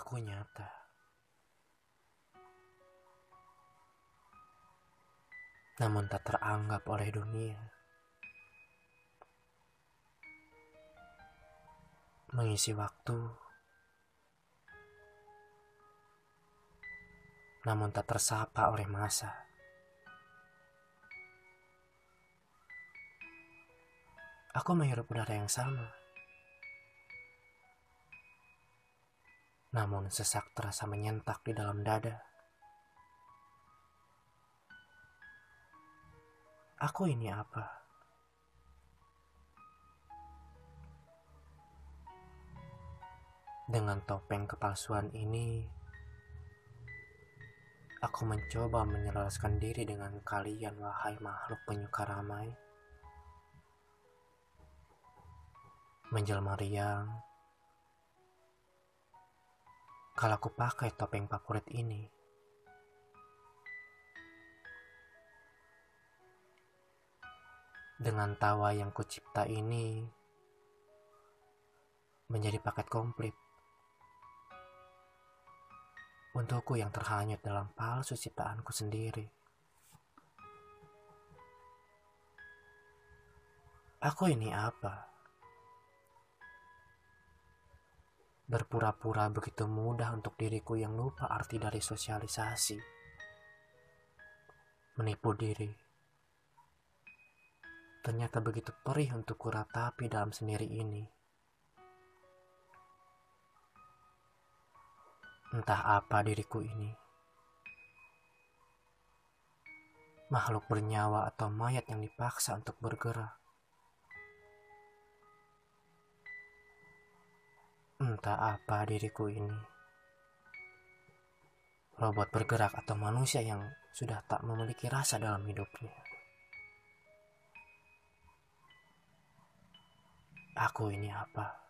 Aku nyata. Namun tak teranggap oleh dunia. Mengisi waktu. Namun tak tersapa oleh masa. Aku menghirup udara yang sama. Namun sesak terasa menyentak di dalam dada. Aku ini apa? Dengan topeng kepalsuan ini, aku mencoba menyelaraskan diri dengan kalian, wahai makhluk penyuka ramai. Menjelma riang, kalau aku pakai topeng favorit ini. Dengan tawa yang kucipta ini menjadi paket komplit untukku yang terhanyut dalam palsu ciptaanku sendiri. Aku ini apa? Berpura-pura begitu mudah untuk diriku yang lupa arti dari sosialisasi. Menipu diri. Ternyata begitu perih untuk kuratapi dalam sendiri ini. Entah apa diriku ini. Makhluk bernyawa atau mayat yang dipaksa untuk bergerak. Entah apa diriku ini. Robot bergerak atau manusia yang sudah tak memiliki rasa dalam hidupnya. Aku ini apa?